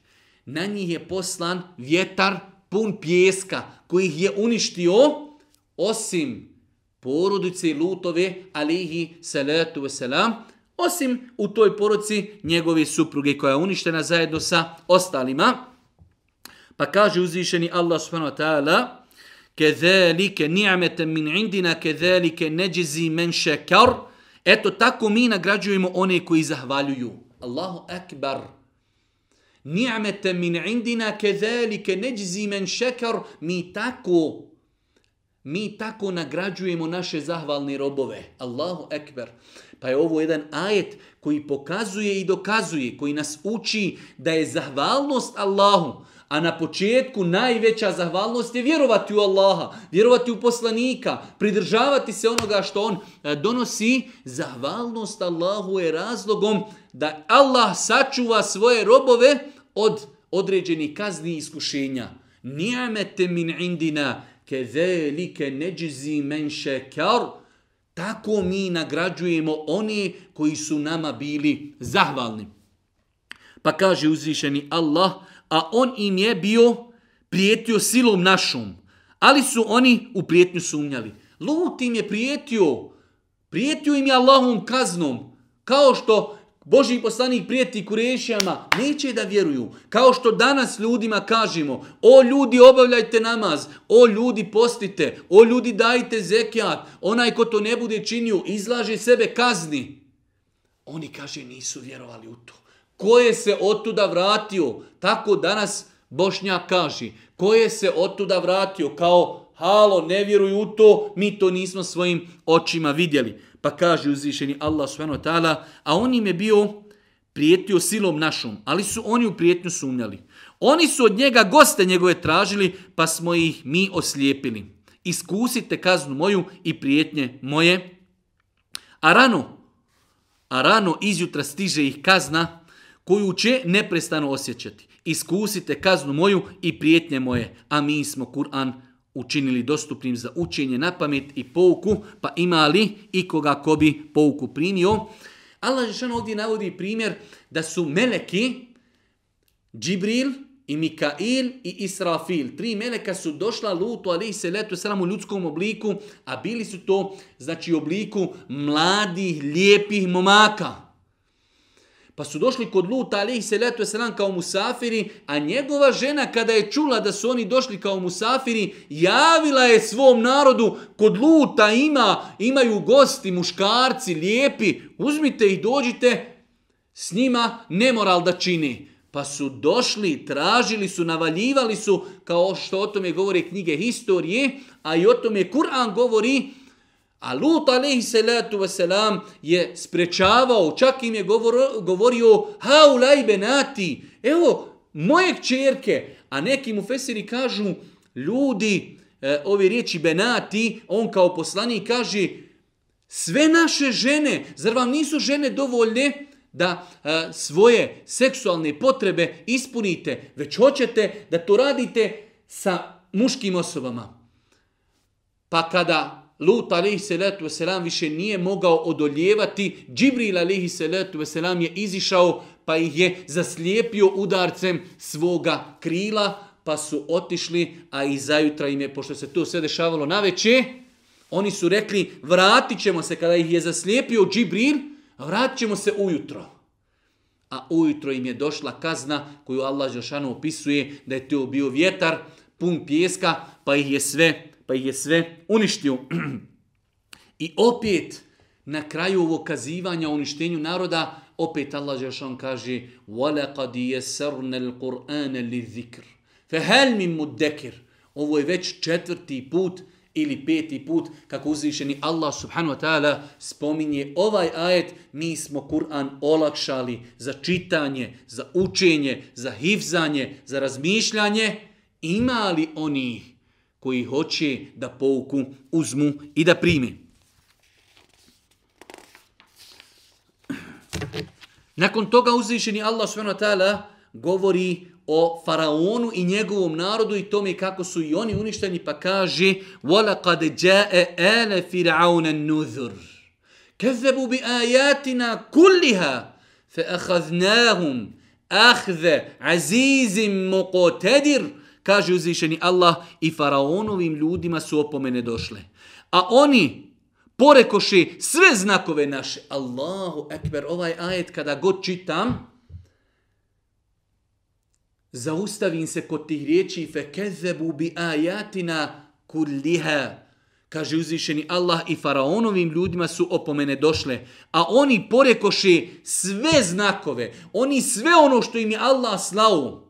Na njih je poslan vjetar, pun pjeska, koji ih je uništio, osim porodice Lutove, alihi salatu wasalam, osim u toj poroci njegove supruge koja je uništena zajedno sa ostalima. Pa kaže uzvišeni Allah subhanahu wa ta'ala, Kezalike ni'ameten min indina, kezalike neđizi men šekar. Eto tako mi nagrađujemo one koji zahvaljuju. Allahu akbar. Ni'amete min indina, kezalike neđizi men šekar. Mi tako Mi tako nagrađujemo naše zahvalne robove. Allahu ekber. Pa je ovo jedan ajet koji pokazuje i dokazuje, koji nas uči da je zahvalnost Allahu, a na početku najveća zahvalnost je vjerovati u Allaha, vjerovati u poslanika, pridržavati se onoga što on e, donosi. Zahvalnost Allahu je razlogom da Allah sačuva svoje robove od određenih kazni i iskušenja. Nijamete min indina, kezelike neđizi men šekar, tako mi nagrađujemo oni koji su nama bili zahvalni. Pa kaže uzvišeni Allah, a on im je bio prijetio silom našom, ali su oni u prijetnju sumnjali. Lut im je prijetio, prijetio im je Allahom kaznom, kao što Boži poslanik prijeti kurešijama, neće da vjeruju. Kao što danas ljudima kažemo, o ljudi obavljajte namaz, o ljudi postite, o ljudi dajte zekijat, onaj ko to ne bude činio, izlaže sebe kazni. Oni kaže nisu vjerovali u to. Ko je se otuda vratio? Tako danas Bošnjak kaže. Ko je se otuda vratio? Kao, halo, ne vjeruju u to, mi to nismo svojim očima vidjeli. Pa kaže uzvišeni Allah subhanahu wa ta'ala, a on im je bio prijetio silom našom, ali su oni u prijetnju sumnjali. Oni su od njega goste njegove tražili, pa smo ih mi oslijepili. Iskusite kaznu moju i prijetnje moje. A rano, a rano izjutra stiže ih kazna koju će neprestano osjećati. Iskusite kaznu moju i prijetnje moje, a mi smo Kur'an učinili dostupnim za učenje na pamet i pouku, pa imali i koga ko bi pouku primio. Allah Žešan ovdje navodi primjer da su meleki, Džibril i Mikail i Israfil. Tri meleka su došla Lutu, ali se letu sram u ljudskom obliku, a bili su to znači u obliku mladih, lijepih momaka. Pa su došli kod Luta, ali se letu sram kao musafiri, a njegova žena kada je čula da su oni došli kao musafiri, javila je svom narodu, kod Luta ima, imaju gosti, muškarci, lijepi, uzmite ih, dođite, s njima nemoral da čini. Pa su došli, tražili su, navaljivali su, kao što o tome govore knjige historije, a i o tome Kur'an govori, a Lut alaihi salatu wasalam je sprečavao, čak im je govorio, govorio haulaj benati, evo, moje kćerke, a neki mu fesiri kažu, ljudi, e, ove riječi benati, on kao poslanik kaže, sve naše žene, zar vam nisu žene dovoljne? da e, svoje seksualne potrebe ispunite, već hoćete da to radite sa muškim osobama. Pa kada Lut alaihi salatu wasalam više nije mogao odoljevati, Džibril alaihi salatu wasalam je izišao pa ih je zaslijepio udarcem svoga krila, pa su otišli, a i zajutra im je, pošto se to sve dešavalo na veće, oni su rekli, vratit ćemo se kada ih je zaslijepio Džibril, vratit ćemo se ujutro. A ujutro im je došla kazna koju Allah Žešanu opisuje da je to bio vjetar pun pjeska pa ih je sve, pa ih je sve uništio. I opet na kraju ovog kazivanja o uništenju naroda opet Allah Žešan kaže وَلَقَدْ يَسَرْنَ الْقُرْآنَ لِذِكْرِ فَهَلْ مِنْ مُدَّكِرِ Ovo je već četvrti put ili peti put kako uzvišeni Allah subhanahu wa ta'ala spominje ovaj ajet, mi smo Kur'an olakšali za čitanje, za učenje, za hifzanje, za razmišljanje. Ima li oni koji hoće da pouku uzmu i da primi? Nakon toga uzvišeni Allah subhanahu wa ta'ala govori o faraonu i njegovom narodu i tome kako su i oni uništeni, pa kaže وَلَقَدْ جَاءَ آلَ فِرْعَوْنَ النُّذُرِ كَذَّبُوا بِآيَاتِنَا كُلِّهَا فَأَخَذْنَاهُمْ أَخْذَ عَزِيزٍ مُقَتَدِرٍ kaže uzvišeni Allah i faraonovim ljudima su opomene došle. A oni porekoši sve znakove naše. Allahu ekber, ovaj ajet kada god čitam, zaustavim se kod tih riječi fe kezebu bi ajatina kulliha. Kaže uzvišeni Allah i faraonovim ljudima su opomene došle. A oni porekoši sve znakove. Oni sve ono što im je Allah slao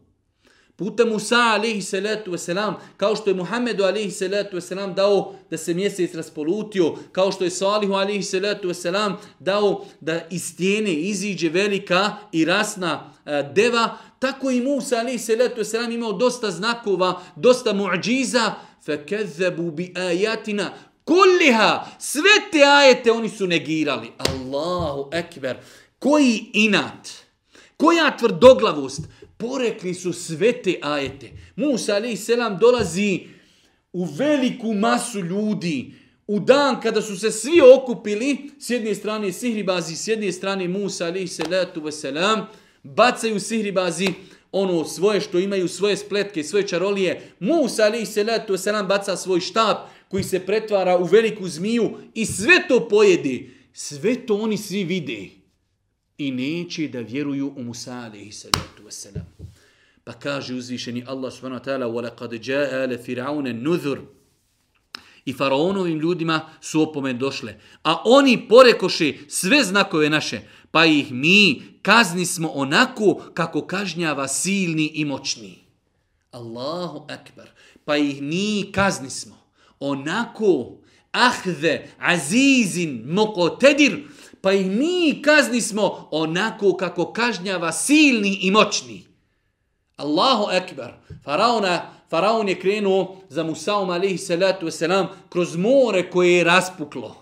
Puta Musa alaihi salatu wasalam, kao što je Muhammedu alaihi salatu wasalam dao da se mjesec raspolutio, kao što je Salihu alaihi salatu wasalam dao da iz stijene iziđe velika i rasna uh, deva, tako i Musa alaihi salatu wasalam imao dosta znakova, dosta muđiza, فَكَذَّبُوا بِآيَاتِنَا kulliha, sve te ajete oni su negirali. Allahu ekber. Koji inat, koja tvrdoglavost, porekli su sve te ajete. Musa alaih selam dolazi u veliku masu ljudi, u dan kada su se svi okupili, s jedne strane sihribazi, s jedne strane Musa alaih salatu selam, bacaju sihribazi ono svoje što imaju, svoje spletke, svoje čarolije. Musa alaih salatu selam baca svoj štab koji se pretvara u veliku zmiju i sve to pojedi. Sve to oni svi vide i neće da vjeruju u Musa alaihi salatu wasalam. Pa kaže uzvišeni Allah subhanahu wa ta'ala وَلَقَدْ جَاءَ آلَ فِرْعَوْنَ نُذُرْ I faraonovim ljudima su opomen došle. A oni porekoše sve znakove naše, pa ih mi kazni smo onako kako kažnjava silni i moćni. Allahu akbar. Pa ih mi kazni smo onako ahde azizin mokotedir pa ih mi kazni smo onako kako kažnjava silni i moćni. Allahu ekber. Faraona, faraon je krenuo za Musaom alaihi salatu wasalam kroz more koje je raspuklo.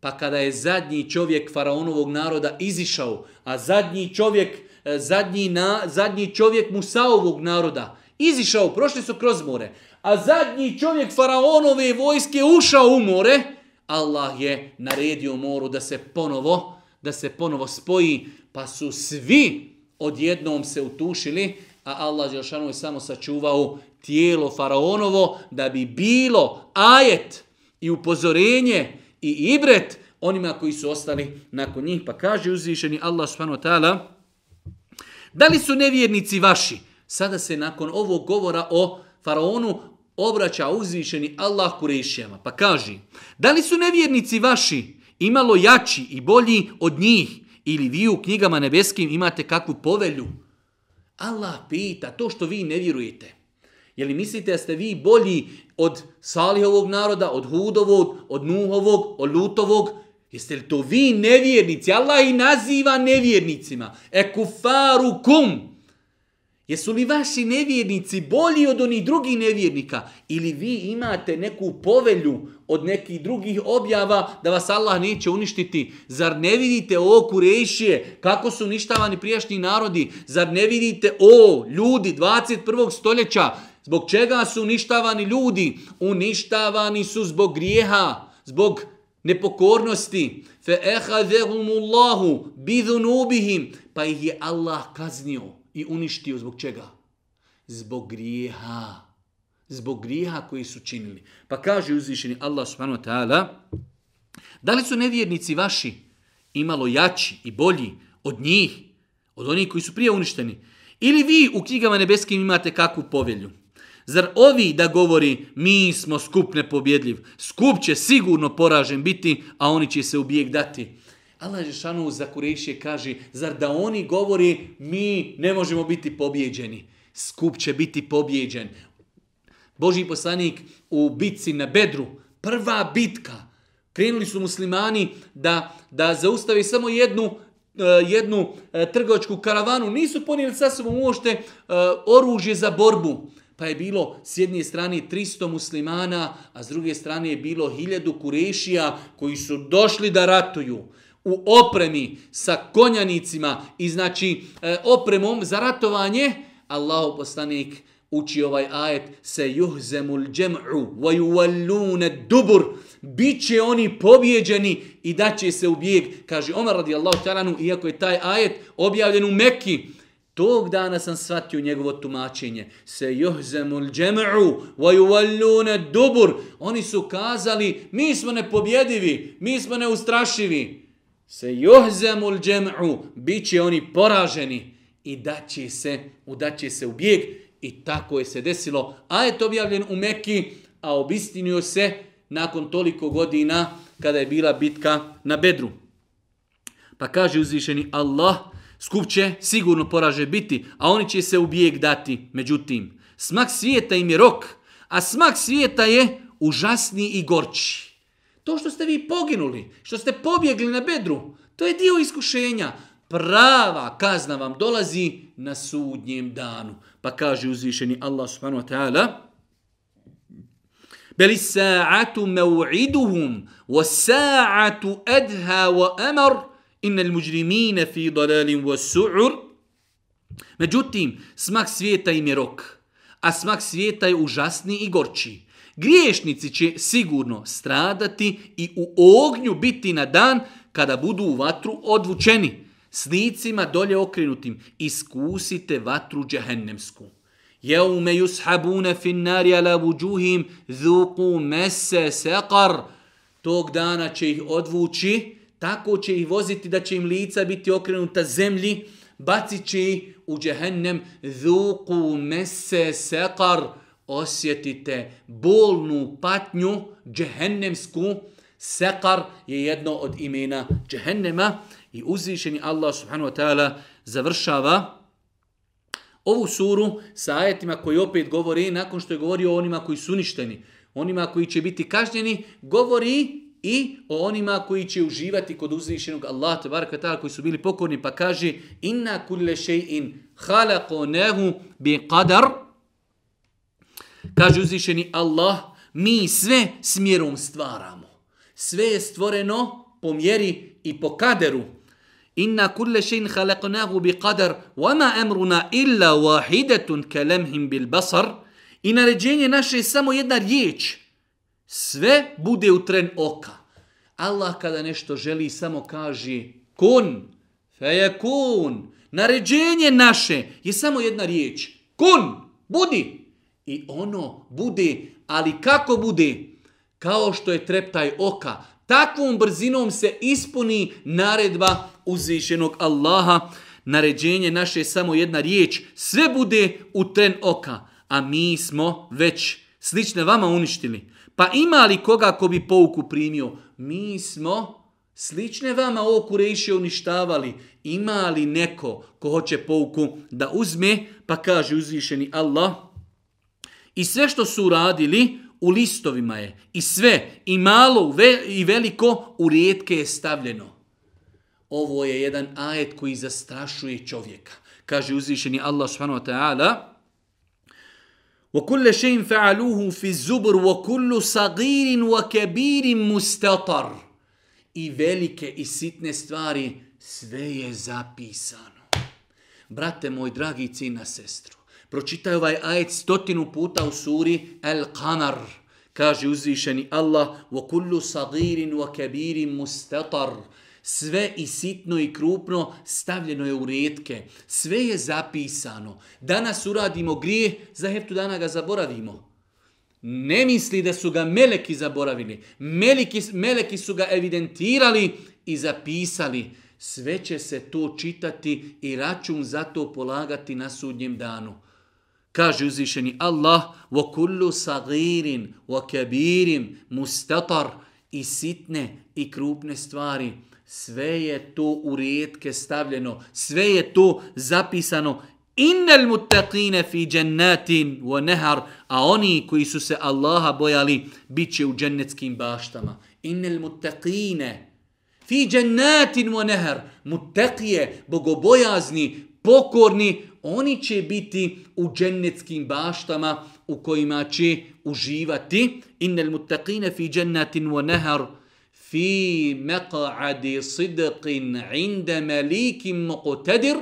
Pa kada je zadnji čovjek faraonovog naroda izišao, a zadnji čovjek, e, zadnji, na, zadnji čovjek Musaovog naroda izišao, prošli su kroz more, a zadnji čovjek faraonove vojske ušao u more, Allah je naredio moru da se ponovo, da se ponovo spoji, pa su svi odjednom se utušili, a Allah Đelšanu je samo sačuvao tijelo faraonovo da bi bilo ajet i upozorenje i ibret onima koji su ostali nakon njih. Pa kaže uzvišeni Allah subhanahu wa ta'ala, da li su nevjernici vaši? Sada se nakon ovog govora o faraonu obraća uzvišeni Allah kurešijama. Pa kaže, da li su nevjernici vaši imalo jači i bolji od njih ili vi u knjigama nebeskim imate kakvu povelju? Allah pita to što vi ne vjerujete. Je li mislite da ste vi bolji od Salihovog naroda, od Hudovog, od Nuhovog, od Lutovog? Jeste li to vi nevjernici? Allah i naziva nevjernicima. E kufaru kum. Jesu li vaši nevjernici bolji od onih drugih nevjernika? Ili vi imate neku povelju od nekih drugih objava da vas Allah neće uništiti? Zar ne vidite o kurejšije kako su uništavani prijašnji narodi? Zar ne vidite o ljudi 21. stoljeća zbog čega su uništavani ljudi? Uništavani su zbog grijeha, zbog nepokornosti. Fe ehadehumullahu bidhunubihim. Pa ih je Allah kaznio i uništio zbog čega? Zbog grijeha. Zbog grijeha koji su činili. Pa kaže uzvišeni Allah subhanahu wa ta'ala, da li su nevjernici vaši imalo jači i bolji od njih, od onih koji su prije uništeni? Ili vi u knjigama nebeskim imate kakvu povelju? Zar ovi da govori mi smo skup nepobjedljiv, skup će sigurno poražen biti, a oni će se u bijeg dati. Allah Žešanu za Kurešije kaže, zar da oni govori, mi ne možemo biti pobjeđeni. Skup će biti pobjeđen. Boži poslanik u bitci na Bedru, prva bitka, krenuli su muslimani da, da zaustavi samo jednu e, jednu e, trgovačku karavanu, nisu ponijeli sa sobom uošte e, oružje za borbu. Pa je bilo s jedne strane 300 muslimana, a s druge strane je bilo 1000 kurešija koji su došli da ratuju u opremi sa konjanicima i znači e, opremom za ratovanje, Allahu poslanik uči ovaj ajet se juhzemul džem'u wa yuvallune dubur Biće oni pobjeđeni i da će se u bijeg. Kaže Omar radijallahu ta'ala, iako je taj ajet objavljen u Mekki, tog dana sam shvatio njegovo tumačenje. Se juhzemul džem'u wa yuvallune dubur. Oni su kazali, mi smo nepobjedivi, mi smo neustrašivi se johzemul džem'u, bit će oni poraženi i daće se, udaće se u bijeg. I tako je se desilo. A je to objavljen u Mekki, a obistinio se nakon toliko godina kada je bila bitka na Bedru. Pa kaže uzvišeni Allah, skup će sigurno poraže biti, a oni će se u bijeg dati. Međutim, smak svijeta im je rok, a smak svijeta je užasni i gorči. To što ste vi poginuli, što ste pobjegli na bedru, to je dio iskušenja. Prava kazna vam dolazi na sudnjem danu. Pa kaže uzvišeni Allah subhanahu wa ta'ala, Beli sa'atu mev'iduhum, wa sa'atu adha wa amar, inna muđrimine fi dalalin wa su'ur. Međutim, smak svijeta im je rok, a smak svijeta je užasni i gorči. Griješnici će sigurno stradati i u ognju biti na dan kada budu u vatru odvučeni. snicima dolje okrenutim iskusite vatru džehennemsku. Jeume yushabune fin nari ala wujuhim dhuku mese saqar. Tog dana će ih odvući, tako će ih voziti da će im lica biti okrenuta zemlji, bacit će ih u džehennem dhuku mese saqar osjetite bolnu patnju džehennemsku. Sekar je jedno od imena džehennema i uzvišeni Allah subhanahu wa ta'ala završava ovu suru sa ajetima koji opet govori nakon što je govorio o onima koji su uništeni, onima koji će biti kažnjeni, govori i o onima koji će uživati kod uzvišenog Allah tabaraka ta'ala koji su bili pokorni pa kaže inna kulle še'in halakonehu bi qadar Kaže uzvišeni Allah, mi sve smjerom stvaramo. Sve je stvoreno po mjeri i po kaderu. Inna kulle šein halaknahu bi qadar, wama emruna illa wahidatun kelemhim bil basar. I naređenje naše je samo jedna riječ. Sve bude u tren oka. Allah kada nešto želi samo kaže kun, fe kun. Naređenje naše je samo jedna riječ. Kun, budi. I ono bude, ali kako bude? Kao što je treptaj oka. Takvom brzinom se ispuni naredba uzvišenog Allaha. Naređenje naše je samo jedna riječ. Sve bude u tren oka. A mi smo već slične vama uništili. Pa ima li koga ko bi pouku primio? Mi smo slične vama ovo kurejše uništavali. Ima li neko ko hoće pouku da uzme? Pa kaže uzvišeni Allah. I sve što su uradili u listovima je. I sve, i malo i veliko u rijetke je stavljeno. Ovo je jedan ajet koji zastrašuje čovjeka. Kaže uzvišeni Allah subhanahu wa ta'ala. وكل شيء فعلوه في الزبر وكل صغير وكبير مستطر i velike i sitne stvari sve je zapisano. Brate moj, dragi cina sestru, pročitaj ovaj ajet stotinu puta u suri El Qamar. Kaže uzvišeni Allah, وَكُلُّ صَغِيرٍ وَكَبِيرٍ مُسْتَطَرٍ sve i sitno i krupno stavljeno je u rijetke. Sve je zapisano. Danas uradimo grije, za heftu dana ga zaboravimo. Ne misli da su ga meleki zaboravili. Meleki, meleki su ga evidentirali i zapisali. Sve će se to čitati i račun za to polagati na sudnjem danu. Kaže uzvišeni Allah, وَكُلُّ صَغِيرٍ وَكَبِيرٍ مُسْتَطَرٍ I sitne i krupne stvari sve je to u rijetke stavljeno, sve je to zapisano. Innal muttaqine fi jannatin wa nahar, a oni koji su se Allaha bojali bit će u džennetskim baštama. Innal muttaqine fi jannatin wa nahar, muttaqije, bogobojazni, pokorni, oni će biti u džennetskim baštama u kojima će uživati. Innel muttaqine fi jannatin wa nehar fi meqa'adi sidqin inda malikim muqtadir.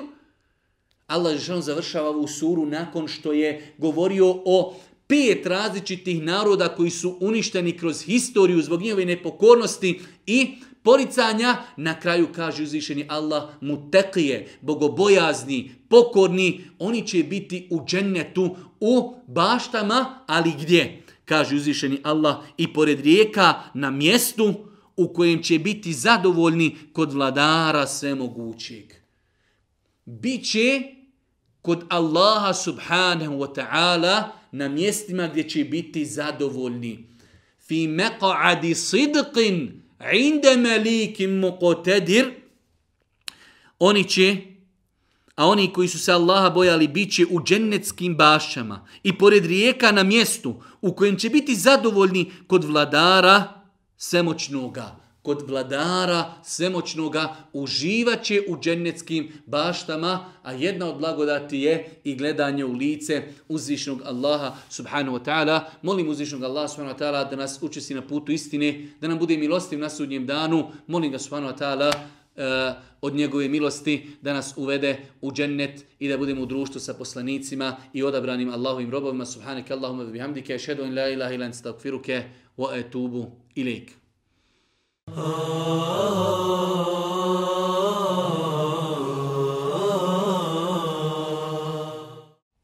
Allah je završava ovu suru nakon što je govorio o pet različitih naroda koji su uništeni kroz historiju zbog njihove nepokornosti i poricanja, na kraju kaže uzvišeni Allah, mutekije, bogobojazni, pokorni, oni će biti u džennetu, u baštama, ali gdje? Kaže uzvišeni Allah, i pored rijeka na mjestu u kojem će biti zadovoljni kod vladara svemogućeg. Biće kod Allaha subhanahu wa ta'ala na mjestima gdje će biti zadovoljni. Fi meqa'adi sidqin inda malikim muqtadir. Oni će a oni koji su se Allaha bojali bit će u džennetskim bašama i pored rijeka na mjestu u kojem će biti zadovoljni kod vladara svemoćnoga, kod vladara svemoćnoga uživaće u džennetskim baštama, a jedna od blagodati je i gledanje u lice uzvišnog Allaha subhanahu wa ta'ala. Molim uzvišnog Allaha subhanahu wa ta'ala da nas učesti na putu istine, da nam bude milostiv na sudnjem danu. Molim ga subhanahu wa ta'ala e, od njegove milosti da nas uvede u džennet i da budemo u društvu sa poslanicima i odabranim Allahovim robovima. Subhaneke Allahumma bihamdike, ashhadu an la ilaha ilan stakfiruke, wa etubu ilaik. Oh.